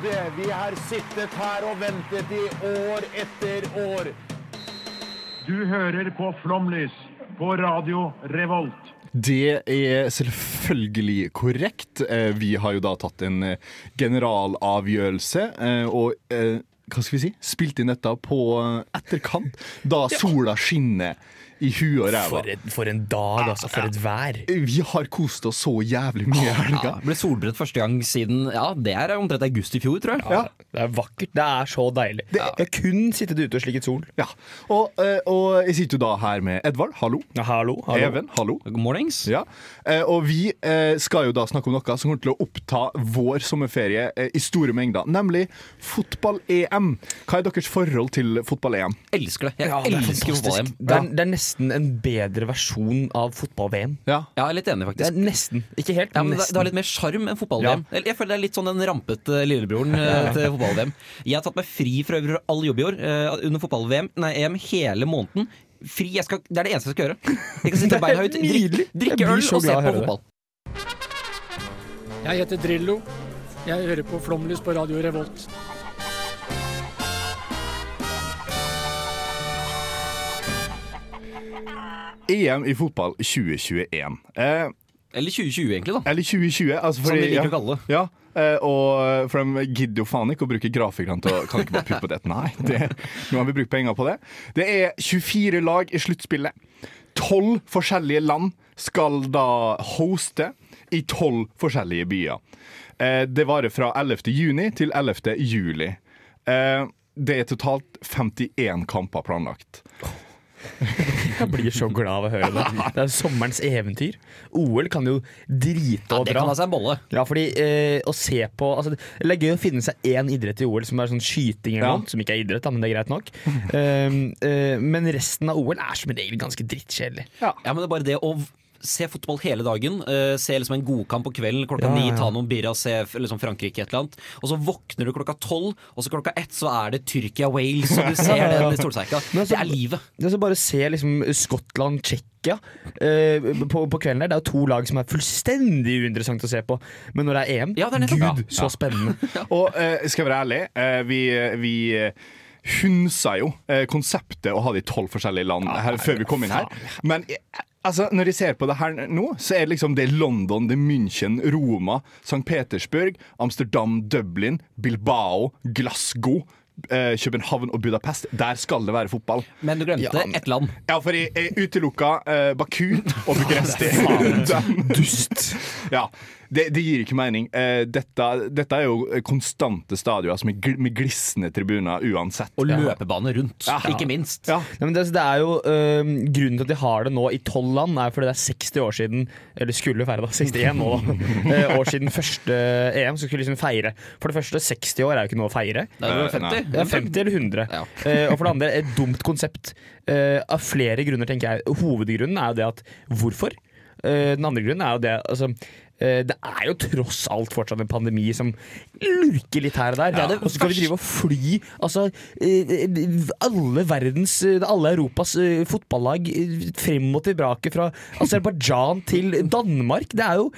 tålmodige. Vi har sittet her og ventet i år etter år. Du hører på Flomlys på Radio Revolt. Det er selvfølgelig korrekt. Eh, Vi har jo da tatt en eh, generalavgjørelse, eh, og hva skal vi si? Spilt inn dette på etterkant, da sola skinner i huet og ræva. For, et, for en dag, altså. For et vær. Vi har kost oss så jævlig mye i helga. Ja, ble solbrent første gang siden Ja, det er omtrent august i fjor, tror jeg. Ja. Det er vakkert. Det er så deilig. Jeg har kun sittet ute og slikket sol. Ja. Og, eh, og jeg sitter jo da her med Edvard, hallo. Ja, hallo, hallo. Even, hallo. Good mornings. Ja. Eh, og vi eh, skal jo da snakke om noe som kommer til å oppta vår sommerferie i store mengder, nemlig fotball-EM. Hva er deres forhold til fotball-EM? Elsker det. Jeg Ja, er elsker fotball-EM. Det det er nesten en bedre versjon av fotball-VM. Ja. Ja, jeg er litt enig, faktisk. Det er nesten. Ikke helt, Ja, men nesten. det, det har litt mer sjarm enn fotball-VM. Ja. Jeg føler det er litt sånn den rampete lillebroren eh, til fotball-VM. Jeg har tatt meg fri fra øvrig all jobb i år eh, under fotball-VM, nei, EM hele måneden. Fri, jeg skal, Det er det eneste jeg skal gjøre. Jeg kan sitte beina høyt, drikke, Jeg drikke øl så og se på fotball. Jeg heter Drillo. Jeg hører på Flomlys på Radio Revolt. EM i fotball 2021. Eh, Eller 2020, egentlig. da eller 2020, altså Som de liker ja, å kalle det. Ja, eh, og for de gidder jo faen ikke å bruke grafikerne til å Kan ikke bare putte på det. Nei, det, nå har vi brukt penger på det. Det er 24 lag i sluttspillet. Tolv forskjellige land skal da hoste i tolv forskjellige byer. Eh, det varer fra 11. juni til 11. juli. Eh, det er totalt 51 kamper planlagt. Jeg blir så glad av å høre det. Det er sommerens eventyr. OL kan jo drite Ja, det kan ha seg en bolle. Ja, fordi eh, å se på altså, Det er gøy å finne seg én idrett i OL som er sånn skyting eller Ja. noe, som ikke er idrett, da, men det er greit nok. Um, eh, men resten av OL er som regel ganske drittkjedelig. Ja, men det er bare det å se fotball hele dagen, Uh, se liksom en godkamp på kvelden klokka ni, ja, ja. ta noen birra, se liksom Frankrike et eller annet, og så våkner du klokka tolv, og så klokka ett så er det Tyrkia-Wales, og du ser den. Men altså- Det er livet. Det er så bare se liksom Skottland, Tsjekkia uh, på, på kvelden der. Det er jo to lag som er fullstendig uinteressant å se på. Men når det er EM, Ja, det er gud, så spennende. Og uh, skal jeg være ærlig, eh, vi, vi hunsa jo eh, konseptet å ha de tolv forskjellige land her, før vi kom inn her. Men eh, altså, når jeg ser på det her nå, så er det liksom det London, det München, Roma, St. Petersburg, Amsterdam, Dublin, Bilbao, Glasgow. eh, København og Budapest. Der skal det være fotball. Men du glemte Ja, ett land. Ja, for jeg, jeg utelukka eh, Baku og Bucuresti. Dust. ja, det, det gir ikke mening. Eh, dette, dette er jo konstante stadioner altså med, gl med glisne tribuner uansett. Og løpebane rundt, ikke minst. Ja. Ja, men det, det er jo øh, Grunnen til at de har det nå i tolv land, er fordi det er 60 år siden Eller skulle feire, da. 61 nå, da. År siden første EM. Så skulle liksom feire. For det første, 60 år er jo ikke noe å feire. Det er jo Eh, 50. Ja, 50 eller 100. Ja. Eh, og for det andre, et dumt konsept. Eh, av flere grunner, tenker jeg. Hovedgrunnen er jo det at hvorfor? Eh, den andre grunnen er jo det altså, det er jo tross alt fortsatt en pandemi som lurker litt her og der. Ja, det og så skal vi drive og fly altså, eh, alle verdens, eh, alle Europas eh, fotballag eh, frem og tilbake fra Aserbajdsjan til Danmark. Det er jo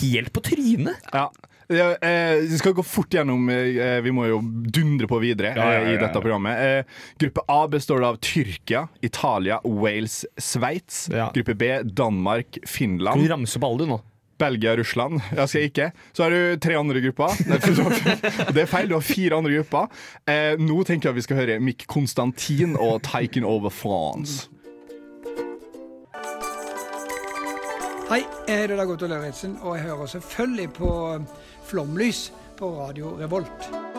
helt på trynet. Ja. Ja, eh, vi skal gå fort gjennom eh, Vi må jo dundre på videre Ja, ja, eh, ja, i dette programmet. Eh, gruppe A består av Tyrkia, Italia, Wales, Sveits. Gruppe B Danmark, Kan Finland, du ramse opp alle du nå? Belgia, og Russland. Jeg skal ikke. Så har du tre andre grupper. Det er feil, du har fire andre grupper. Eh, nå tenker jeg vi skal høre Mick Konstantin og 'Taken Over France'. Hei, jeg heter Dag Otto Lauritzen, og jeg hører selvfølgelig på Flomlys på Radio Revolt.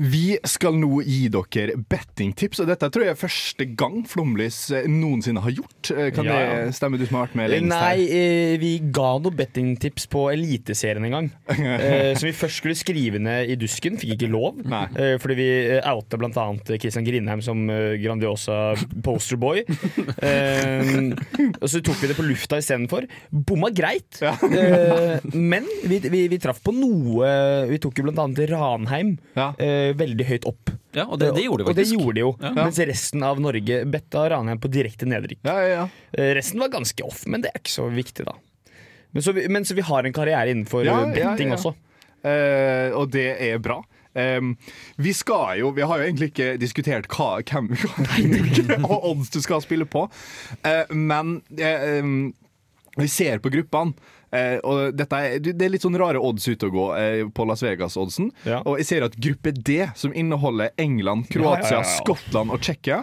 Vi skal nå gi dere bettingtips, og dette tror jeg er første gang Flomlys eh, noensinne har gjort. Eh, Kan Ja, det stemme, du som har vært med lengst her? Nei, vi ga noen bettingtips på Eliteserien en gang. Eh, som vi først skulle skrive ned i dusken, fikk ikke lov. Nei. Eh, fordi vi eh, outa bl.a. Kristian Grindheim som eh, Grandiosa posterboy. Eh, og så tok vi det på lufta istedenfor. Bomma greit, ja. men vi, vi, vi traff på noe Vi tok jo bl.a. Ranheim Ja. Veldig høyt opp. Ja, og det, det gjorde de Og det gjorde de jo. Ja. Mens resten av Norge betta Ranheim på direkte nedrykk. Ja, ja, ja. Eh, Resten var ganske off, men det er ikke så viktig, da. Men så vi, men så vi har en karriere innenfor Ja, eh, ja, betting ja. også. Uh, og det er bra. Um, vi skal jo Vi har jo egentlig ikke diskutert hva, hvem og odds du skal spille på, uh, men uh, um, vi ser på gruppene. Eh, og dette er, det er litt sånn rare odds ute å gå eh, på Las Vegas-oddsen. Ja. Og jeg ser at gruppe D, som inneholder England, Kroatia. Skottland og Tsjekkia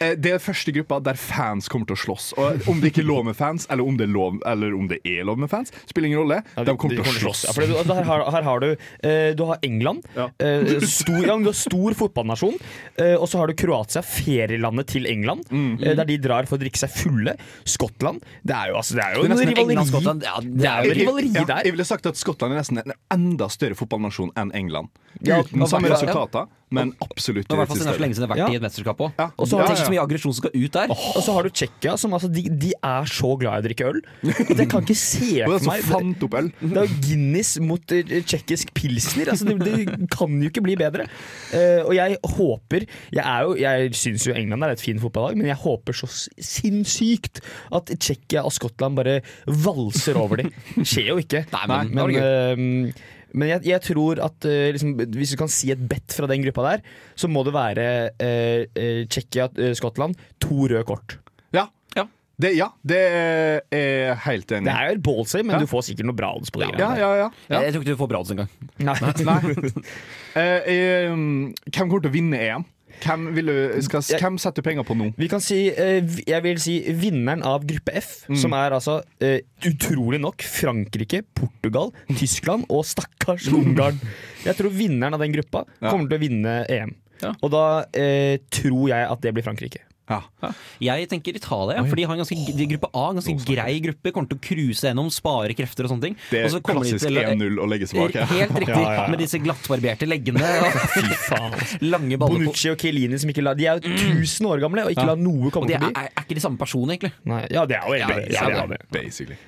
det er første gruppa der fans kommer til å slåss. Og Om det ikke er lov med fans, eller om det er lov, eller om det er lov med fans, spiller ingen rolle. Ja, de kommer til å slåss. Ja, for det, her, har- her har du uh, Du har England, Ja. uh, stor, du har stor fotballnasjon. Uh, og så har du Kroatia, ferielandet til England, Mm. eh, der de drar for å drikke seg fulle. Skottland. Det er jo, altså, det er jo Det er rivaleri. England-Skottland, ja, det er jo rivaleri der. Jeg ville sagt at Skottland er nesten en enda større fotballnasjon enn England. Uten samme resultater, men absolutt Det var Det fall så lenge siden det har vært Ja. i et mesterskap òg. Ja. Og så Ja, tenk ja. så mye aggresjon som skal ut der. Og så har du Tsjekkia, som altså, de, de er så glad i å drikke øl. At jeg kan ikke se for meg fant opp øl. Det er jo Guinness mot eh, tsjekkisk pilsner. Altså, det, det kan jo ikke bli bedre. Uh, og jeg håper Jeg, er jo, jeg syns jo England er et fint fotballag, men jeg håper så sinnssykt at Tsjekkia og Skottland bare valser over dem. Skjer jo ikke. Nei, men men, men, var eh, men jeg, jeg tror at uh, liksom, hvis du kan si et bet fra den gruppa der, så må det være uh, Tsjekkia, Skottland, to røde kort. Ja. Ja. Det, ja, det er helt enig Det er ballsy, men Ja. du får sikkert noe bra odds på det. Ja, ja, ja. ja. Jeg tror ikke du får bra odds engang. Nei. Nei. Eh, eh, hvem kommer til å vinne EM? Hvem, vil du, skal, hvem setter du penger på nå? Vi kan si, eh, jeg vil si vinneren av gruppe F, Mm. som er altså eh, utrolig nok Frankrike, Portugal, Tyskland og stakkars Ungarn. Jeg tror vinneren av den gruppa Ja. kommer til å vinne EM. Ja. Og da eh, tror jeg at det blir Frankrike. Ja. Jeg tenker Italia, for de har en ganske, de gruppe A, en ganske grei gruppe. Kommer til å cruise gjennom, spare krefter og sånne ting. Det er klassisk 1-0 å legge smak. Ja. Helt riktig, Ja, ja, med disse glattbarberte leggene. og Lange baller. Bonucci og Chiellini som ikke la De er jo 1000 år gamle og ikke la noe Og komme de er, forbi. er, er ikke de samme personene, egentlig. Nei, ja, det er jo det. Basically.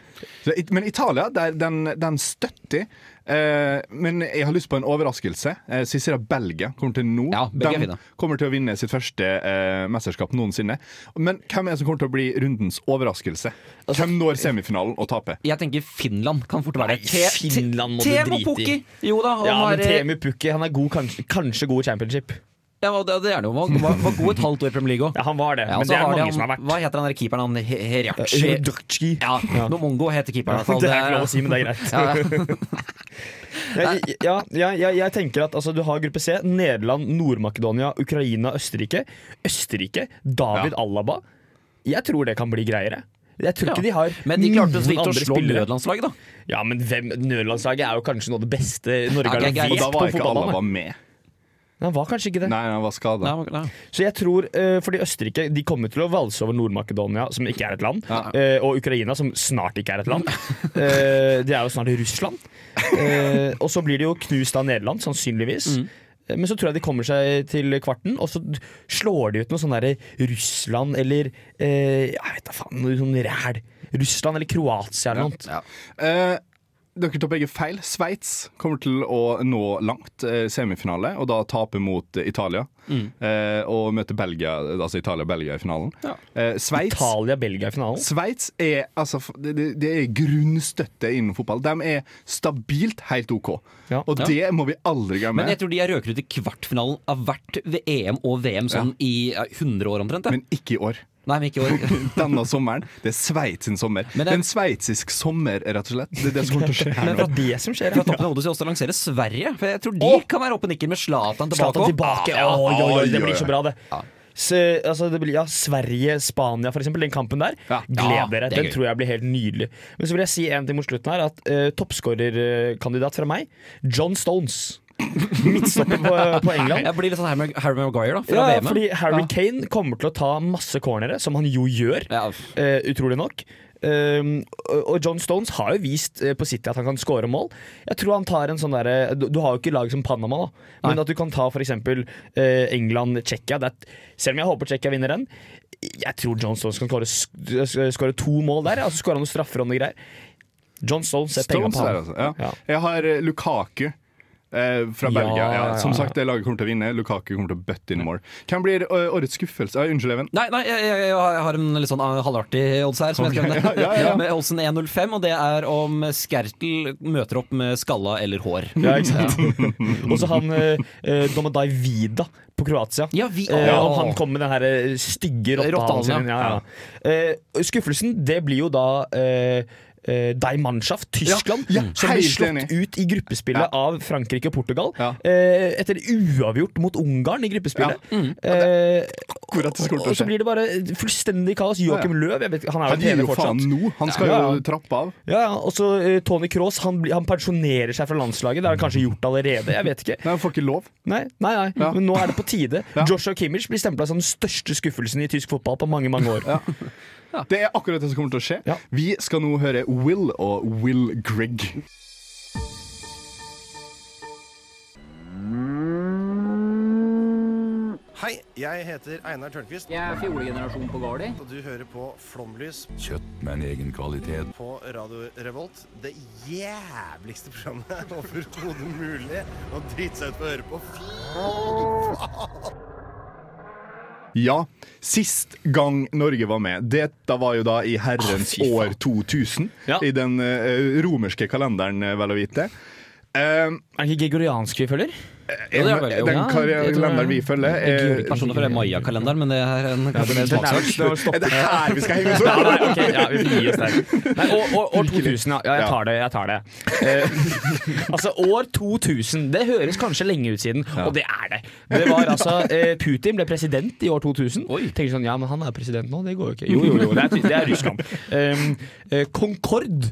Så, men Italia, der, den, den støtter. Eh, men jeg har lyst på en overraskelse. Eh, at Belgia kommer til nå. Ja, de kommer til å vinne sitt første eh, mesterskap noensinne. Men hvem er det som kommer til å bli rundens overraskelse? Altså, Hvem når semifinalen og taper? Jeg tenker Finland kan fort være det. Finland må du drite i. Pukki! Jo da, han Ja, men Temu Pukki han er god, kanskje, kanskje god championship. Ja, det, det er det jo. Var, var, var god et halvt år i Premier League òg. Ja, han var det, Ja, men det er mange han- som har vært. Hva heter han der keeperen? Han Heriachi? Ja, Ja, Nomongo heter keeperen. i. Det er ikke lov å si, men det er greit. Ja, ja. Jeg, ja, ja, ja, jeg tenker at altså, Du har gruppe C. Nederland, Nord-Makedonia, Ukraina, Østerrike. Østerrike, David Alaba. Jeg tror det kan bli greiere. Jeg tror ikke de har Men de klarte så vidt å slå nødlandslaget, da. Ja, men hvem, Nødlandslaget er jo kanskje noe av det beste Norge Ja, har levert på fotballbanen. Han var kanskje ikke det. Nei, han var skada. Nei, nei. Så jeg tror, uh, fordi Østerrike de kommer til å valse over Nord-Makedonia, som ikke er et land, Ja. uh, og Ukraina, som snart ikke er et land. uh, det er jo snart Russland. Uh, og så blir det jo knust av Nederland, sannsynligvis. Eh, Men så tror jeg de kommer seg til kvarten, og så slår de ut noe sånn derre Russland eller eh, Jeg vet da faen, noe sånn ræl. Russland eller Kroatia eller noe. Eh, dere tar begge feil. Sveits kommer til å nå langt, eh, semifinale, og da tape mot Italia. Italia. Eh, og møte Belgia, altså Italia-Belgia i finalen. Eh, Sveits Italia-Belgia i finalen. Sveits er, altså, det, det- er grunnstøtte innen fotball. De er stabilt helt OK. Ja. Og det må vi aldri glemme. Men jeg tror de er røkere i kvartfinalen av hvert EM og VM sånn i ja, 100 år omtrent. Men ikke i år. Nei, men ikke i år. Denne sommeren. Det er Sveits sin sommer. Men det er det- en sveitsisk sommer, rett og slett. Det er det som kommer til å skje her Det nå. er det som skjer. Fra toppen av hodet skal jeg også lansere Sverige. For jeg tror de kan være oppe og med Zlatan tilbake. Zlatan tilbake. Ja, Oi, oi, oi, det blir så bra, det. Ja. Så, altså, det blir, ja, Sverige-Spania, for eksempel. Den kampen der. Ja. Gled dere. er Den tror jeg blir helt nydelig. Men så vil jeg si en ting mot slutten her. At uh, Toppskårerkandidat fra meg, John Stones. Midtstopper på, på England. Jeg blir litt sånn Harry Harry Maguire da, fra Ja, VM. fordi Harry Kane kommer til å ta masse cornere, som han jo gjør, Ja. uh, utrolig nok. Um, og John Stones har jo vist eh, på City at han kan score mål. Jeg tror han tar en sånn derre du, du har jo ikke lag som Panama, da. Men Nei. at du kan ta f.eks. Uh, England-Tsjekkia. er- Selv om jeg håper Tsjekkia vinner den, jeg tror John Stones kan skåre skåre to mål der. Og så skårer han noen straffer og noe greier. John Stones er penger på ham. altså. Ja. Ja. Jeg har eh, Lukaku. Eh, fra Ja, Belgia. Ja, ja, Som sagt, det laget kommer til å vinne. Lukaku kommer til å bøtte inn mål. Hvem blir eh, årets skuffelse? Ah, unnskyld, Even. Nei, nei jeg, jeg, jeg har en litt sånn ah, halvartig odds her, som jeg skrev ned. Ja, ja, ja. Med oddsen 1,05, og det er om Skertel møter opp med skalla eller hår. Ja, ikke sant? og så han eh, Domodai Vida på Kroatia. Ja, vi, Eh, om han kom med den her eh, stygge rottehalen sin. Ja, ja. Eh, skuffelsen, det blir jo da eh, eh, Die Mannschaft, Tyskland, Ja, ja, som blir slått ut i gruppespillet av Frankrike og Portugal. Ja. eh, etter uavgjort mot Ungarn i gruppespillet. Eh, som kommer og så blir det bare fullstendig kaos. Joakim Løv, jeg vet, han er Han gir jo faen nå! Han skal Ja, jo trappe av. Ja, ja, og så eh, Tony Cross, han, han pensjonerer seg fra landslaget. Det har han kanskje gjort allerede. Jeg vet ikke. Nei, Han får ikke lov. Nei, nei, nei. Ja. men nå er det på tide. Ja. Joshua Kimmich blir stempla som den største skuffelsen i tysk fotball på mange mange år. Det er akkurat det som kommer til å skje. Ja. Vi skal nå høre Will og Will Grigg. Hei, jeg heter Einar Tørnquist, Jeg er fjolegenerasjon på Gardi. og du hører på Flomlys Kjøtt med en egen kvalitet. på Radio Revolt. Det jævligste programmet overhodet mulig å drite seg ut på å høre på. Fy faen! Ja, sist gang Norge var med, dette var jo da i herrens Ah, år 2000. Ja. I den eh, romerske kalenderen, eh, vel å vite. Uh, Er det ikke gregoriansk vi følger? Det ja, vel- den Ja, jeg kalenderen vi følger, er Personlig for det er Maya-kalenderen, men det er en kanskje mer er- smakssak. den er. Er det her vi skal henge oss opp? nei, okay, ja, vi får oss der. Nei, år, år, år 2000, ja. ja. Jeg tar det. jeg tar det eh, Altså, år 2000, det høres kanskje lenge ut siden, og det er det. Det var altså eh, Putin ble president i år 2000. Tenker sånn, ja, men han er president nå, det går jo ikke. Jo, jo, jo, det er, det er Russland. Um, eh, Concorde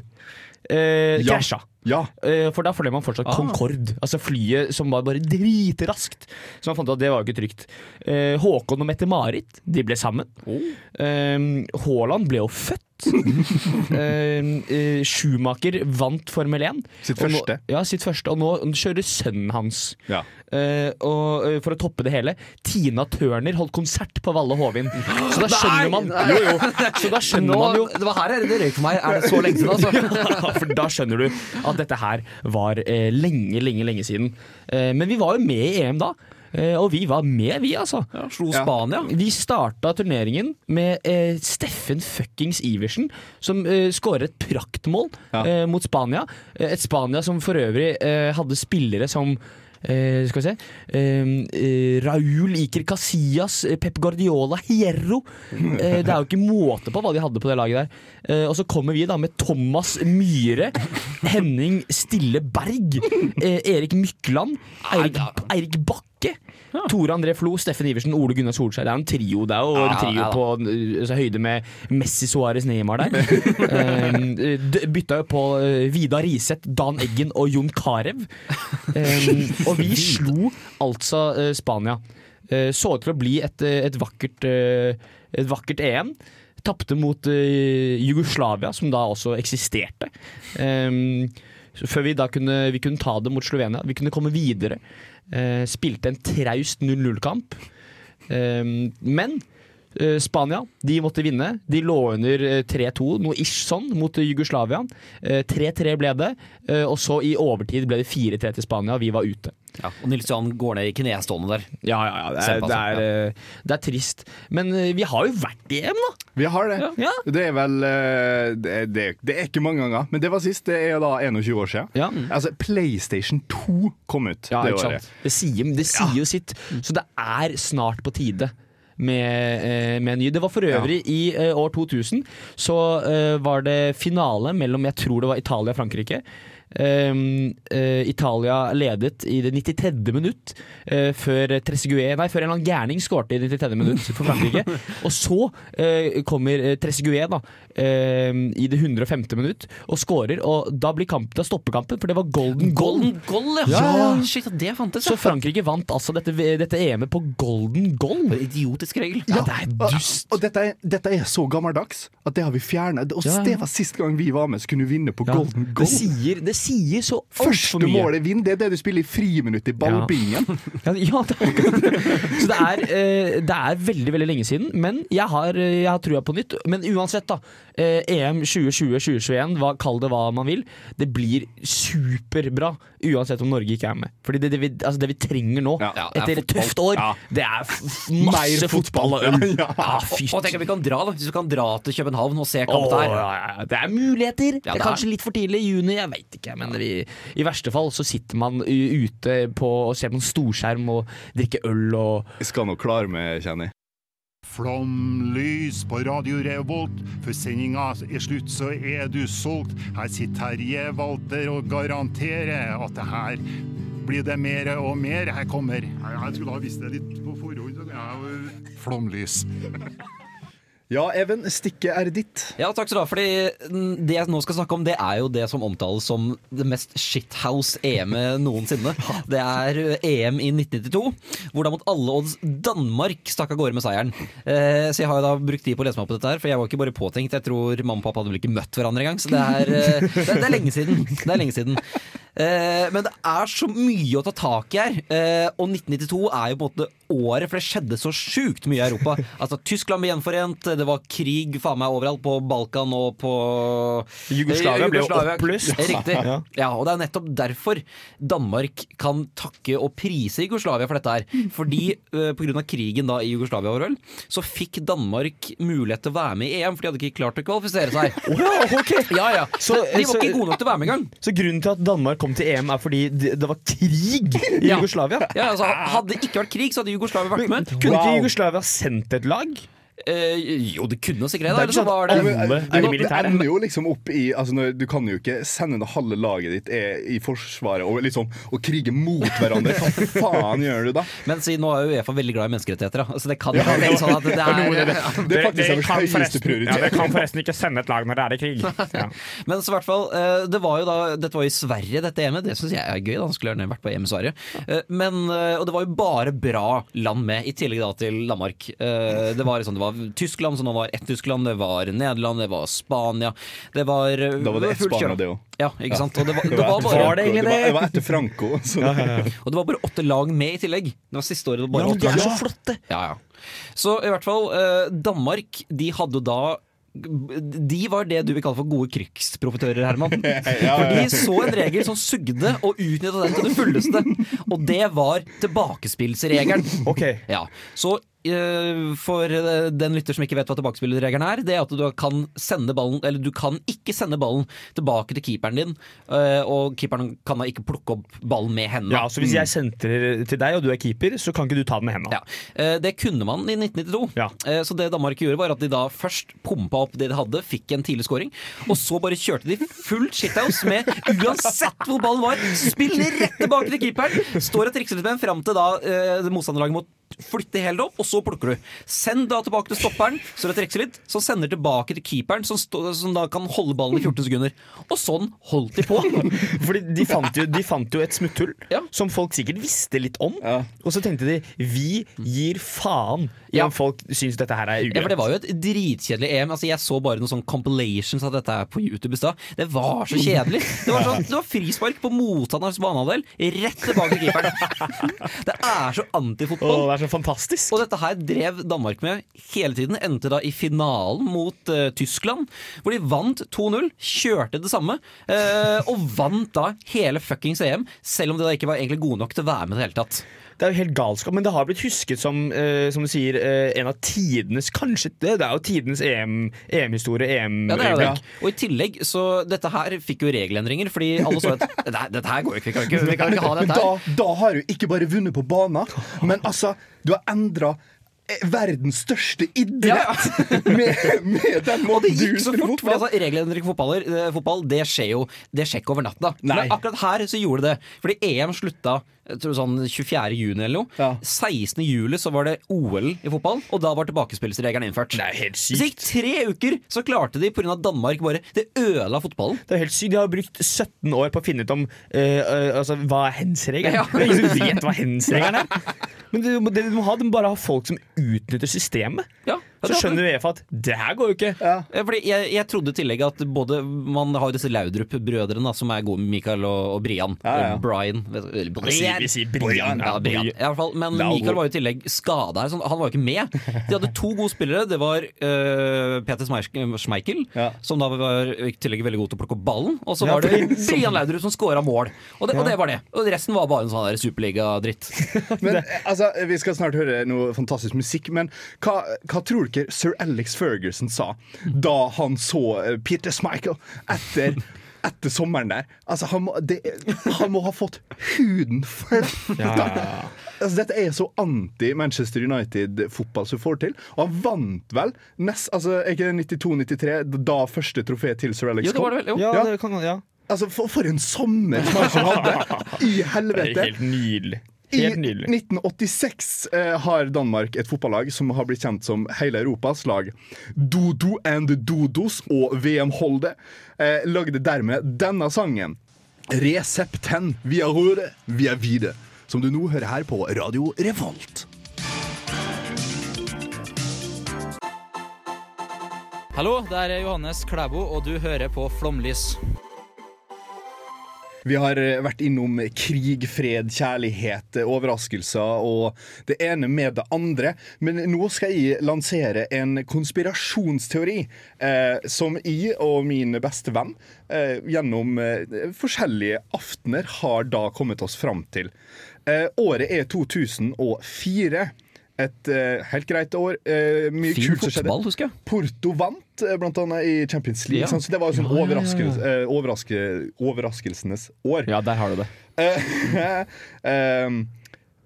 eh, Ja. krasja. Ja. Eh, For da fløy man fortsatt Concorde, altså flyet som var bare dritraskt. Så man fant ut at det var jo ikke trygt. Eh, Håkon og Mette-Marit de ble sammen. Haaland Haaland ble jo født. eh, eh, Schumacher vant Formel 1. Sitt første. nå-. Ja, sitt første. Og nå kjører sønnen hans. Ja. Eh, og eh, For å toppe det hele, Tina Turner holdt konsert på Valle Hovin. Så da skjønner man Jo, jo. Så da skjønner Nå, man jo det var her det røyk for meg. Er det så lenge siden, altså? ja, for da skjønner du at dette her var eh, lenge, lenge, lenge siden. Eh, men vi var jo med i EM da. Eh, og vi var med, vi, altså. Slo Spania. Vi starta turneringen med eh, Steffen fuckings Iversen, som eh, skårer et praktmål Ja. eh, mot Spania. Eh, et Spania som for øvrig eh, hadde spillere som eh, skal vi se eh, Raúl Iker Casillas, Pep Guardiola, Hierro. Eh, det er jo ikke måte på hva de hadde på det laget der. Og så kommer vi da med Thomas Myhre, Henning Stille Berg, Erik Mykland, Eirik, Eirik Bakke. Tore André Flo, Steffen Iversen, Ole Gunnar Solskjær. Det er en trio. Det er jo en trio ja på altså, høyde med Messi, Suárez, Neymar der. um, bytta jo på eh, Vidar Riseth, Dan Eggen og Jon Carew. Um, og vi slo altså uh, Spania. Uh, så ut til å bli et, et, vakkert, uh, et vakkert EM. Tapte mot uh, Jugoslavia, som da også eksisterte. Um, før vi da kunne, vi kunne ta det mot Slovenia. Vi kunne komme videre. Eh, spilte en traust 0-0-kamp. Um, men Spania de måtte vinne. De lå under eh, 3-2, noe ish sånn, mot eh, Jugoslavia. Eh, 3-3 ble det, eh, og så i overtid ble det 4-3 til Spania. Vi var ute. Ja, og Nils Johan går ned i knestående der. Ja, ja, ja. Det er, det er, eh, det er trist. Men eh, vi har jo vært i EM, da! Vi har det. Ja. Det er vel eh, det, er- det, er- ikke mange ganger, men det var sist. Det er da 21 år siden. Ja. Altså, PlayStation 2 kom ut Ja, det året. Det sier, det sier jo sitt. Så det er snart på tide. Med, eh, med ny. Det var for øvrig i eh, år 2000 så eh, var det finale mellom jeg tror det var Italia og Frankrike. Ehm, eh, Italia ledet i det 93. minutt eh, før Trezeguet Nei, før en eller annen gærning skårte i det 93. minutt for Frankrike. Og så eh, kommer Trezeguet da eh, i det 105. minutt og skårer, og da, blir kamp, da stopper kampen, for det var golden goal. Golden goal, ja. Ja. Shit, det fantes, Så. Frankrike vant altså dette, dette EM-et på golden goal. Idiotisk regel. Ja, det er dust. Og dette er, dette er så gammeldags at det har vi fjernet. Og Ja. det var sist gang vi var med så kunne vi vinne på Ja. golden Det sier, det sier så altfor Første mye. målet vinner, det er det du spiller i friminuttet i ballbingen. Ja, ja det er akkurat det. Så det er, eh, det er veldig veldig lenge siden, men jeg har, eh, jeg har trua på nytt. Men uansett, da. Eh, EM 2020-2021, kall det hva man vil. Det blir superbra uansett om Norge ikke er med. Fordi det, det, vi, altså det vi trenger nå, Ja. Er etter et tøft år, Ja. det er masse fotball og øl. Ja, Ja, fy Og tenk at vi kan dra, da. Hvis vi kan dra til København og se kamp oh, der. ja, ja, det er muligheter. Ja, det er det er. kanskje litt for tidlig i juni, jeg veit ikke. Men vi, i verste fall så sitter man ute på, og ser på en storskjerm og drikker øl og Jeg skal nok klare meg, kjenner jeg. Flomlys på Radio Revolt. for sendinga er slutt, så er du solgt. Her sitter Terje Walter og garanterer at det her blir det mer og mer. Her kommer Jeg, skulle ha visst det litt på forhånd. Flomlys. Ja, Even, stikket er ditt. Ja, takk skal du ha. Fordi mm, det jeg nå skal snakke om, det er jo det som omtales som det mest shithouse-EM-et noensinne. Det er eh, EM i 1992, hvor da mot alle odds Danmark stakk av gårde med seieren. Eh, så jeg har jo da brukt tid på å lese meg opp på dette her, for jeg var ikke bare påtenkt. Jeg tror mamma og pappa hadde vel ikke møtt hverandre engang, så det er, eh, det, det er lenge siden. Det er lenge siden. Eh, men det er så mye å ta tak i her. Eh, og 1992 er jo på en måte året, for det skjedde så sjukt mye i Europa. Altså Tyskland ble gjenforent, det var krig faen meg overalt på Balkan og på Jugoslavia ble jo oppløst. Riktig. Ja. Og det er nettopp derfor Danmark kan takke og prise Jugoslavia for dette her. Fordi uh, pga. krigen da i Jugoslavia, var så fikk Danmark mulighet til å være med i EM, for de hadde ikke klart å kvalifisere seg. Ja, ja. Så, Så- de var så- ikke gode nok til å være med engang. Så grunnen til at Danmark kom til EM er fordi det, det var krig i Jugoslavia? Ja, altså, hadde det ikke vært krig, så hadde Jugoslavia vært med. Kunne ikke Jugoslavia sendt et lag? Eh, jo, det kunne sikkert det. Det Eller så sånn var det alle er det, militære. det ender jo liksom opp i altså Du kan jo ikke sende det halve laget ditt er i forsvaret og liksom og krige mot hverandre. Hva faen gjør du da? Men si, nå er jo Uefa veldig glad i menneskerettigheter, da. Så det kan jo være sånn at det er Det er faktisk deres høyeste prioritet. kan forresten ikke sende et lag når det er i krig. Ja. Men så i hvert fall, eh, det var jo da Dette var i Sverige, dette EM-et. Det syns jeg er gøy. da Skulle gjerne vært på EM i Sverige. Eh, Men, eh, og det var jo bare bra land med, i tillegg da til Danmark. Eh, Det var liksom, det var Tyskland, så nå var ett Tyskland. Det var Nederland, det var Spania. Det var eh, Da var det ett. Spania, det òg. Ja, ikke sant. Og det var, det var bare Var det egentlig Det det? det var etter Franco. Så. Og det var bare åtte lag med i tillegg. Det var siste året det var Ja, bare men de åtte er lag. så flotte! Ja, ja. Så i hvert fall, eh, Danmark, de hadde da de var det du vil kalle for gode krigsprofitører, Herman. For de så en regel som sugde og utnytta den til det fulleste. Og det var tilbakespillsregelen. Okay. Ja, Så eh, for eh, den lytter som ikke vet hva tilbakespillerregelen er, det er at du kan sende ballen Eller du kan ikke sende ballen tilbake til keeperen din, eh, og keeperen kan da ikke plukke opp ballen med hendene. Ja, så Hvis jeg sentrer til deg, og du er keeper, så kan ikke du ta den med hendene? Ja, Det kunne man i 1992. Ja. Så det Danmark gjorde, var at de da først pumpa opp det de hadde, fikk en tidlig scoring, og så bare kjørte de fullt shithouse med uansett hvor ballen var, spill rett tilbake til keeperen! Står og trikser litt med den fram til da eh, motstanderlaget må flytte helt opp, og så plukker du. Send da tilbake til stopperen, så det trekker litt, så sender tilbake til keeperen, som, stå, som da kan holde ballen i 14 sekunder. Og sånn holdt de på. Fordi de fant, jo, de fant jo et smutthull Ja. som folk sikkert visste litt om. Ja. Og så tenkte de vi gir faen i Ja. om folk syns dette her er Ja, for Det var jo et dritkjedelig EM. Altså, jeg så bare noen sånn compilations av dette her på YouTube i stad. Det var så kjedelig. Det var, sånn, det var frispark på motstanderens banehalvdel, rett tilbake til keeperen. Det er så antifotball. Så fantastisk. Og dette her drev Danmark med hele tiden. Endte da i finalen mot uh, Tyskland, hvor de vant 2-0. Kjørte det samme. Uh, og vant da hele fuckings EM, selv om de da ikke var egentlig gode nok til å være med i det hele tatt. Det er jo helt galskap, men det har blitt husket som, eh, som du sier, eh, en av tidenes Kanskje det, det er jo tidenes E EM EM-historie. EM Ja, det er det. Og i tillegg, så dette her fikk jo regelendringer, fordi alle så at Nei, dette her går jo ikke, vi kan ikke, vi kan ikke ha dette da, her. da har du ikke bare vunnet på banen, men altså Du har endra eh, verdens største idrett med, med den Og det måten gikk så fort, for altså, regelendring i eh, fotball det skjer jo Det skjer ikke over natta. Men akkurat her så gjorde det. Fordi EM slutta jeg tror sånn 24. juni eller noe. Ja. 16. juli så var det OL i fotball, og da var tilbakespillelsesregelen innført. Det er helt Så det gikk tre uker, så klarte de pga. Danmark bare Det ødela fotballen. Det er helt sykt. De har brukt 17 år på å finne ut om eh, eh, altså, hva er hens-regelen. Ja. Det er ingen som vet hva hens-regelen er. Men det, det du må ha, de må bare ha folk som utnytter systemet. Ja, Så skjønner Uefa at det her går jo ikke. Ja, fordi jeg, jeg trodde i tillegg at både Man har jo disse Laudrup-brødrene som er gode, Mikael og, og Brian. Ja, ja. Brian. eller Brian. Vi sier Brian. Ja, Brian. I hvert fall, men Laudrup. Mikael var jo i tillegg skada her, så han var jo ikke med. De hadde to gode spillere. Det var uh, Peter Schmeichel, Ja. som da var i tillegg veldig god til å plukke opp ballen. Og så Ja, var det Brian Laudrup som scora mål. Og det, og det var det. Og resten var bare en sånn der superligadritt. Men altså, Vi skal snart høre noe fantastisk musikk, men hva, hva tror dere sir Alex Ferguson sa da han så eh, Peter Schmeichel etter etter sommeren der. Altså, han, må, det, han må ha fått huden fletta! Altså, dette er så anti-Manchester United-fotball som får til. Og han vant vel nest, altså, Er ikke det 92-93, da første trofé til sir Alex Jo, det var det vel. Jo. Ja, Ja. det kan, ja. Altså, for, for en sommer Schmeichel hadde! I Det er helt nydelig. I 1986 eh, har Danmark et fotballag som har blitt kjent som hele Europas lag. Dodo and Dodos og VM Holde eh, lagde dermed denne sangen. Resepten via røre via vide. Som du nå hører her på Radio Revolt. Hallo, det er Johannes Klæbo, og du hører på Flomlys. Vi har eh, vært innom krig, fred, kjærlighet, eh, overraskelser og det ene med det andre. Men nå skal jeg lansere en konspirasjonsteori eh, som jeg og min beste venn eh, gjennom eh, forskjellige aftener har da kommet oss fram til. Eh, året er 2004. Et eh, helt greit år. Eh, mye Fin kult som skjedde. fotball, husker jeg. Porto vant, eh, blant annet i Champions League. Ja. Sånn, Så det var jo sånn overraskelse, eh, overraske, overraskelsenes år. Ja, der har du det. Eh, eh,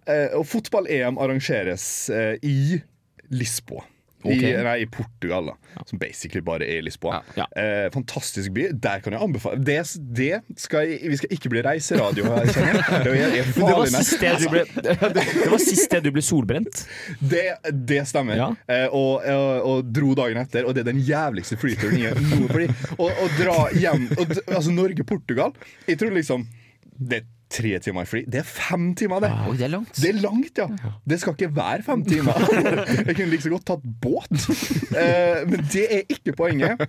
eh, og fotball-EM arrangeres eh, i Lisboa. Ok. I, nei, I Portugal, da. Som basically bare er Lisboa. Eh, fantastisk by. Der kan jeg anbefale Det, det skal jeg, Vi skal ikke bli reiseradio her, kjenner jeg. Det er det var farlig sist sted du ble, det var sist sted du ble solbrent. Det, det stemmer. Eh, og, og, og dro dagen etter, og det er den jævligste flyturen jeg noe. Fordi å, dra hjem og, Altså Norge-Portugal Jeg tror liksom Det tre timer fly. Det er fem timer, det. Oi, det er langt. Det er langt, ja. Det skal ikke være fem timer. Jeg kunne like så godt tatt båt. Eh, men det er ikke poenget.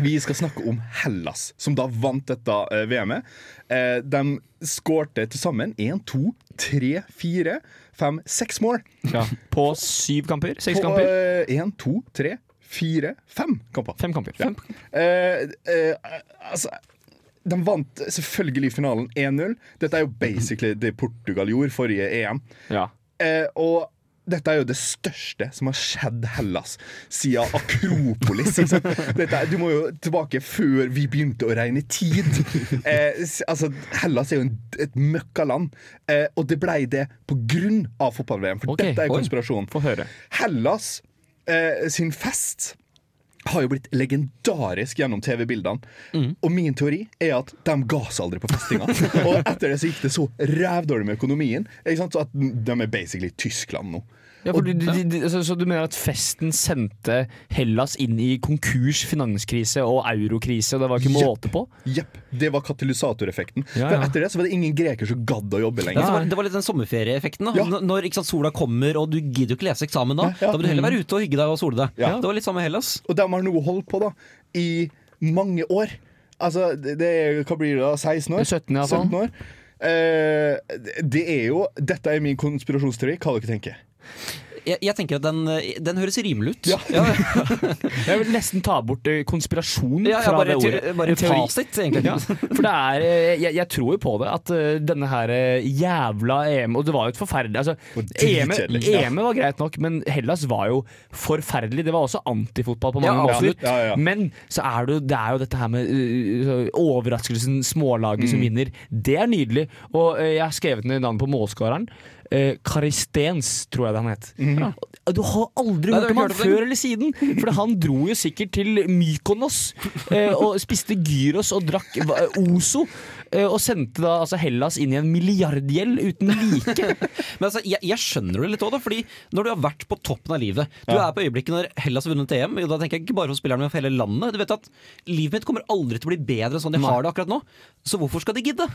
Vi skal snakke om Hellas, som da vant dette eh, VM-et. Eh, de skårte til sammen én, to, tre, fire, fem, seks mål. På syv kamper? Seks På kamper? én, to, tre, fire, fem kamper. Fem kamper. Ja. Eh, eh, altså de vant selvfølgelig finalen 1-0. Dette er jo basically det Portugal gjorde forrige EM. Ja. Eh, og dette er jo det største som har skjedd Hellas siden Akropolis. Dette, du må jo tilbake før vi begynte å regne tid. Eh, altså, Hellas er jo en, et møkkaland, eh, og det blei det av fotball-VM. For okay, dette er konspirasjonen. Hellas eh, sin fest har jo blitt legendarisk gjennom TV-bildene. Og min teori er at de ga seg aldri på festinga. og etter det så gikk det så rævdårlig med økonomien så at de er basically Tyskland nå. Ja, for du, du, du, så, så du mener at festen sendte Hellas inn i konkurs, finanskrise og eurokrise, og det var ikke måte på? Jepp. Det var katalysatoreffekten. Ja, For ja. etter det så var det ingen greker som gadd å jobbe Ja, lenger. det, var, det var litt den sommerferieeffekten. da Ja. Når ikke sant, sola kommer, og du gidder jo ikke lese eksamen da. Ja. Da vil du heller være ute og hygge deg og sole deg. Ja. Det var litt samme Hellas. Og de har nå holdt på da i mange år. Altså, det det er, hva blir det da? 16 år? 17 ja, 17 år. Eh, det er jo Dette er min konspirasjonsteori. Hva dere tenker Jeg, jeg tenker at den, den høres rimelig ut. Ja. ja, Jeg vil nesten ta bort eh, konspirasjon ja, fra bare, det ordet. bare teori. fasit, egentlig. Ja, for det er eh, jeg, jeg tror jo på det, at eh, denne her eh, jævla EM Og det var jo et forferdelig altså, EM. EM var greit nok, men Hellas var jo forferdelig. Det var også antifotball på Ja, mange måter. absolutt. Ja, ja. Men så er det, jo- det er jo dette her med uh, overraskelsen, smålaget Mm. som vinner. Det er nydelig. Og uh, jeg har skrevet ned navnet på målskåreren. Uh, Karistens, tror jeg det han het. Mm. Og du har aldri Nei, hørt om han før eller siden. For han dro jo sikkert til Mykonos eh, og spiste gyros og drakk Ozo. eh, Og sendte da altså Hellas inn i en milliardgjeld uten like. Men altså, jeg, jeg skjønner det litt òg, fordi når du har vært på toppen av livet Du Ja. er på øyeblikket når Hellas har vunnet EM, da tenker jeg ikke bare på spillerne, men for hele landet. Du vet at Livet mitt kommer aldri til å bli bedre enn sånn jeg har det akkurat nå. Så hvorfor skal de gidde?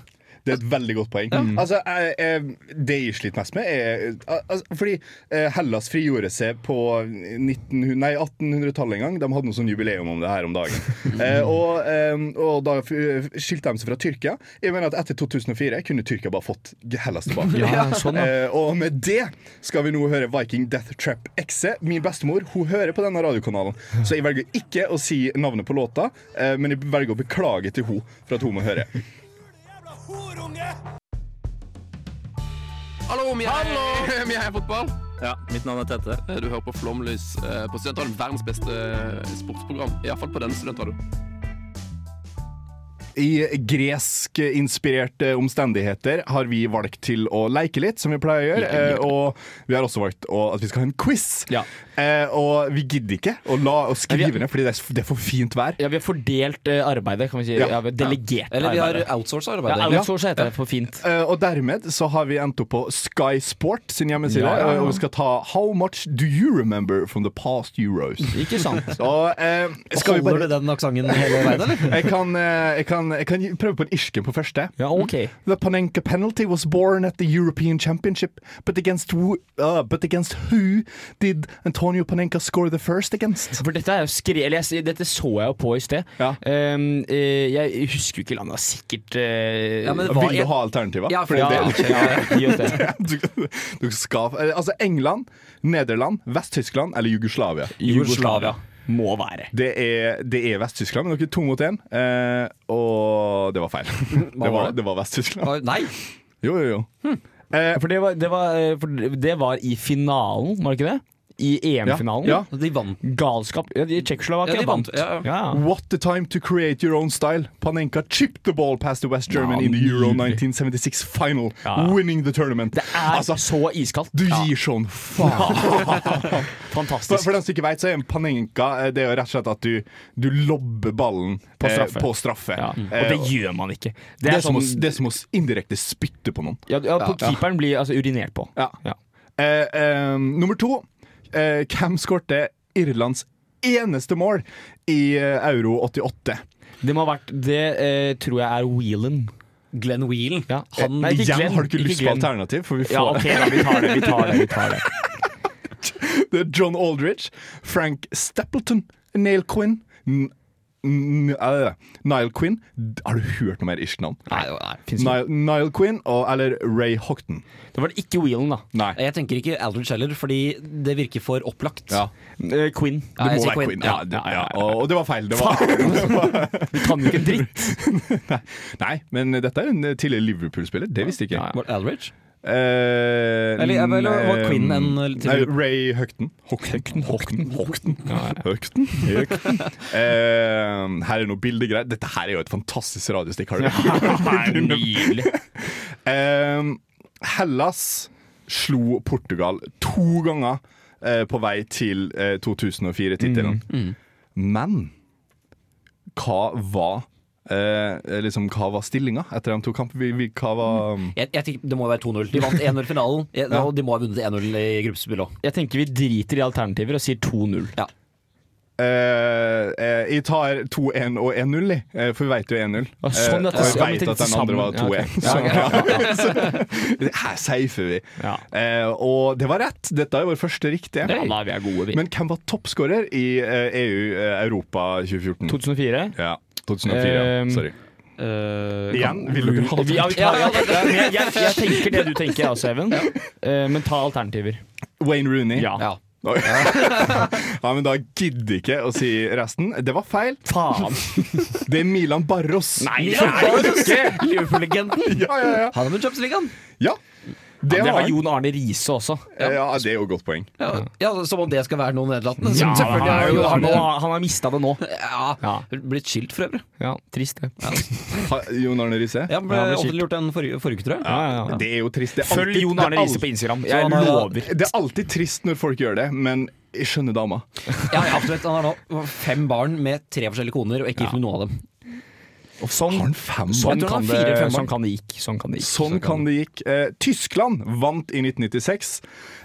Det er et veldig godt poeng. Altså, jeg, jeg, det jeg sliter mest med, er altså, Fordi eh, Hellas frigjorde seg på 1800-tallet en gang. De hadde noe sånn jubileum om det her om dagen. Eh, og, eh, og da skilte de seg fra Tyrkia. Jeg mener at Etter 2004 kunne Tyrkia bare fått Hellas tilbake. Ja, sånn, eh, og med det skal vi nå høre Viking Death Trap Exe. Min bestemor hun hører på denne radiokanalen, så jeg velger ikke å si navnet på låta, eh, men jeg velger å beklage til hun for at hun må høre. Hallo, vi er, vi er fotball. Ja, mitt navn er Tete. Du hører på Flomlys eh, på Studentradioen. Verdens beste eh, sportsprogram. Iallfall på denne studentradioen. I gresk-inspirerte omstendigheter har vi valgt til å leke litt, som vi pleier å gjøre. eh, Og vi har også valgt å, at vi skal ha en quiz. Eh, og vi gidder ikke å, la, å skrive ned, fordi det er, det er for fint vær. Ja, Vi har fordelt eh, arbeidet, kan vi si. Ja. Ja. vi har delegert Eller vi har outsourcet arbeidet. Ja, outsource heter det for fint. Eh, og dermed så har vi endt opp på Sky Sport sin hjemmeside, Ja, ja, ja. eh, og vi skal ta How much do you remember from the past Euros? Ikke sant? Så, eh, skal vi Holder bare du den aksenten hele veien, eller? jeg kan, eh, jeg, kan, jeg kan prøve på en irsken på første. Ja, ok. The Panenka penalty was born at the European Championship, but against, who, uh, but against who did Antonio Panenka score the first against? For dette, er jo skre eller jeg, dette så jeg jo på i sted. Um, eh, jeg husker jo ikke landet, sikkert uh, Ja, men Vil du ha alternativer? Ja, for, ja, det- ja, ja, det. du, du skal, eh, altså England, Nederland, Vest-Tyskland eller Jugoslavia? Jugoslavia. Må være. Det er, det er Vest-Tyskland, men dere er to mot én. Eh, og det var feil. det, var var, det? var Vest-Tyskland. Nei! Jo, jo, jo. For det var, det, var, eh, for det var i finalen, var det ikke det? I EM-finalen. Ja, De vant. Galskap. Ja, de Tsjekkoslovakia Ja, vant. vant. Ja, ja. What the time to create your own style. Panenka chipped the ball past the West German Ja, in the Euro 1976 final, Ja. winning the tournament. Det er Altså, så iskaldt. du gir sånn faen. Fantastisk. for den som ikke vet, så er en panenka eh, Det er jo rett og slett at du, du lobber ballen På eh, straffe. på straffe. Ja. Eh, Og det gjør man ikke. det, er som å, sånn- det er som å indirekte spytte på noen. ja, ja, på Ja. Keeperen blir altså urinert på. Ja. Ja. Eh, eh, nummer to. Eh, hvem skårte Irlands eneste mål i eh, Euro 88? Det må ha vært Det eh, tror jeg er Whelan. Glenn Whelan. Ja. Han Nei, ikke Glenn, har du ikke lyst på alternativ? For vi får Ja, ok, da, vi tar det. Vi tar det, vi tar det. Det er John Aldridge, Frank Stapleton, Neil Quinn N N Niall Quinn. Har du hørt noe mer irsk navn? Nei, nei. Niall, Niall Quinn og, eller Ray Hockton. Det var det ikke Whelan, da. Nei. Jeg tenker ikke Aldridge heller, fordi det virker for opplagt. Ja. Eh, Quinn. Ja, Det jeg må sier være Quinn. Quinn. Ja, Ja, det, ja. Og, og det var feil. Det var, Du kan jo ikke en dritt. nei, men dette er en tidligere Liverpool-spiller. Det visste jeg ikke. Ja, ja. Var det Aldridge? Eh, Eller- eller var eh, Quinn en nei, Ray Høgten. Høgten. Høgten. Høgten. Høgten. Høgten. Eh, her er noe bildegreier. Dette her er jo et fantastisk radiostikk. Har du Nydelig. Eh, Hellas slo Portugal to ganger eh, på vei til eh, 2004-tittelen. Men hva var eh, liksom, hva var stillinga etter de to kampene? Vi- vi- Hva var Jeg, jeg tenker Det må være 2-0. De vant 1-0 i finalen, ja, Ja. og de må ha vunnet 1-0 i gruppespillet òg. Jeg tenker vi driter i alternativer og sier 2-0. Ja. Eh, eh, jeg tar 2-1 og 1-0. Eh, for vi vet jo 1-0. Ah, sånn, Eh, og jeg veit at den andre var 2-1. Ja, Så, ok. ja. så, her safer vi. Ja. Eh, og det var rett. Dette er vår første riktige. Ja, da, vi er gode, vi. Men hvem var toppskårer i eh, EU eh, Europa 2014? 2004. Ja, 2004. ja. Um, Sorry. Uh, Igjen, vil dere ha Ja, ja, ja, ja, jeg, jeg, jeg tenker det du tenker, jeg også, Even. Uh, men ta alternativer. Wayne Rooney? Ja. Ja. Ja, men da gidder ikke å si resten. Det var feil. Faen. Det er Milan Barros. Nei, det er ikke! Liverpool-legenden! Ja, ja, ja. Han har vunnet Champions League, han. ja. Det det har. Jon Arne Riise også. Ja, det er jo et godt poeng. Ja, ja, Som om det skal være noe nedlatende. Ja, selvfølgelig han, har er jo, han, Arne han har mista det nå. ja, Ja. Blitt skilt for øvrig. Ja, Trist, det. Jon Arne Riise? Ja, ble Ja, offentliggjort den forrige, forrige uke, tror jeg. Ja, ja, ja. Det er jo trist. Det er Følg Jon Arne Riise på Instagram. Jeg lover. Det er alltid trist når folk gjør det, men jeg skjønner dama. Ja, ja, absolutt. Han har nå fem barn med tre forskjellige koner, og ikke gift med noen av dem. Sånn, Har han fem sånn, han kan fire, det, sånn kan det gikk. Sånn kan det gikk. Sånn kan det gikk. Eh, Tyskland vant i 1996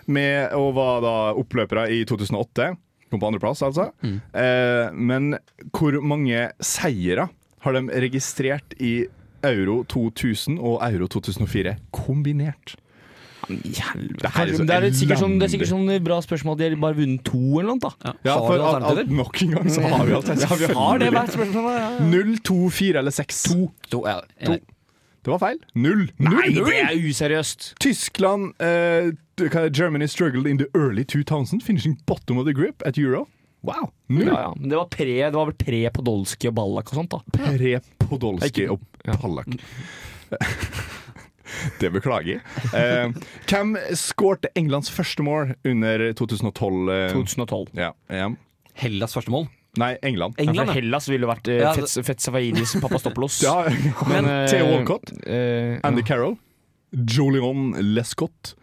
med, og var da oppløpere i 2008. Kom på andreplass, altså. Eh, men hvor mange seire har de registrert i euro 2000 og euro 2004 kombinert? I helvete. Det er så det, er sikkert sånn, det er sikkert sånn bra spørsmål at de har bare vunnet to eller noe. da Ja, Har for du alt, alt, alternativer? nok en gang så har vi alt. Ja, vi har det hvert spørsmål. Ja. 0, 2, 4 eller 6. To. To, ja, To. enig. Det var feil. Null. Nei, Null. det er useriøst. Tyskland eh, hva er det? Germany struggled in the early 2000, finishing bottom of the group at Euro. Wow. Null. Ja, ja. Men det var pre Det var vel pre Podolsky og Ballak og sånt. da Ikke- og Pallak. Det beklager jeg. Eh, hvem skårte Englands første mål under 2012? Uh, 2012. ja, EM? Hellas første mål. Nei, England. Ja, England, for ja. Hellas ville vært uh, Ja, Fetz, Fetsafaidis Papastopoulos. Ja, Men, eh, Theo Walcott, eh, Andy Carroll, Jolion Lescott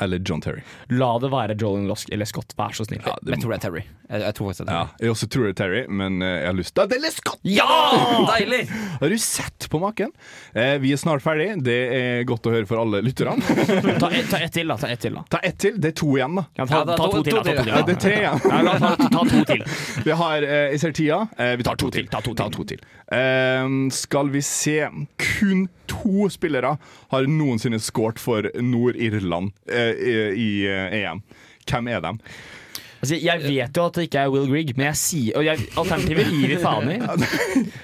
eller John Terry. La det være Joel eller Scott, vær så snill. Ja, det, Jeg tror det er Terry. Jeg, jeg tror faktisk det er ja, Terry. jeg også tror det er Terry, men eh, jeg har lyst til Det er Scott! Ja! Deilig! Har du sett på maken? Eh, vi er snart ferdig. Det er godt å høre for alle lytterne. Ta, ett- ta ett til, da. Ta ett til, da. Ta ett til. Det er to igjen, da. Ja, ta, ta, ta to- to til. to Da, ta to til. til Ja, da. det er tre igjen. Ja, la, ta, ta to til. Vi har, eh, jeg ser tida. Eh, vi tar to, To til, til. ta to til. Eh, skal vi se Kun to spillere har noensinne scoret for Nord-Irland eh, i, i eh, EM. Hvem er dem? Altså, jeg vet jo at det ikke er Will Grigg, men jeg sier Og jeg, alternativet gir vi faen i.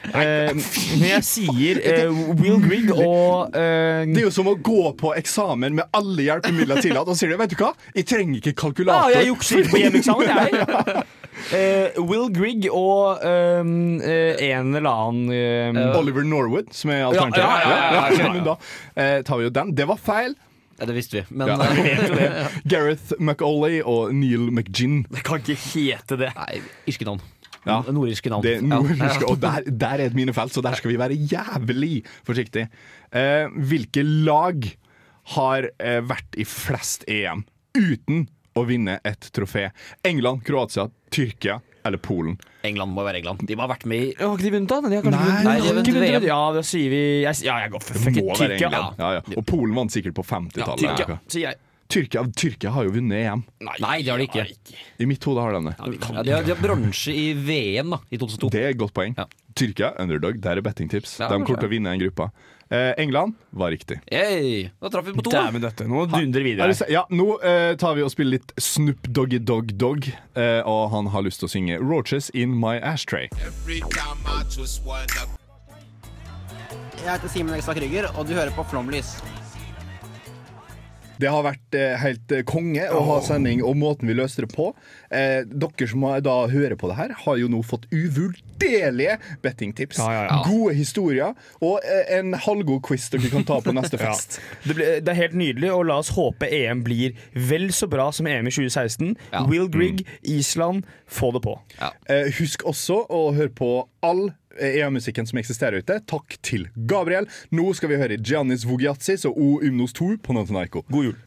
Uh, men jeg sier uh, Will Grigg og uh, Det er jo som å gå på eksamen med alle hjelpemidler tillatt, og sier det, vet du hva, jeg trenger ikke kalkulator. Ja, jeg jukser på hjemmeeksamen, jeg. Uh, Will Grigg og um, eh, en eller annen ehm, Oliver Norwood, som er alternativet. Ja, ja, ja, ja, ja, ja. men Da eh, tar vi jo den. Det var feil. Ja, det visste vi. Men Ja. det. Gareth McAuley og Neil McGinn. Det kan ikke hete det. Nei, irske navn. Ja. Nordirske navn. Det Ja. nordirske, og der, der er et minefelt, så der skal vi være jævlig forsiktige. Eh, hvilke lag har eh, vært i flest EM uten å vinne et trofé? England, Kroatia, Tyrkia eller Polen? England må være England. De må ha vært med i Har ikke de vunnet, da? De har kanskje Nei, vunnet- nei, de har ikke vunnet. VM. Ja, da sier vi jeg, Ja, jeg går for Det it. må være Tyrkia. England. Ja, ja. Og Polen vant sikkert på 50-tallet. Ja, Tyrkia, sier jeg. Tyrkia, Tyrkia har jo vunnet EM. Nei, det har de ikke. I mitt hode har de det. Ja, de har, de har bronse i VM da, i 2002. Det er et godt poeng. Ja. Tyrkia, underdog, der er bettingtips. Ja, de kommer til å vinne en gruppe. Eh, England var riktig. Hey, da traff vi på to. Dæven døtte. Nå dundrer vi Er videre. Ja, nå eh, tar vi og spiller litt Snoop Doggy Dog Dog, eh, og han har lyst til å synge Roaches In My Ashtray. Jeg heter Simen Ekstad Krygger, og du hører på Flomlys. Det har vært eh, helt eh, konge å ha sending, og måten vi løste det på. Eh, dere som da hører på det her, har jo nå fått uvurderlige bettingtips. Ja, ja, ja. Gode historier, og eh, en halvgod quiz dere kan ta på neste Ja. fest. Det, ble, det er helt nydelig, og la oss håpe EM blir vel så bra som EM i 2016. Ja. Will Grigg, Island, få det på. Eh, husk også å høre på all EM-musikken som eksisterer ute. Takk til Gabriel. Nå skal vi høre Giannis Vogiatsis og O Umnos 2 på Nantanaiko. God jul.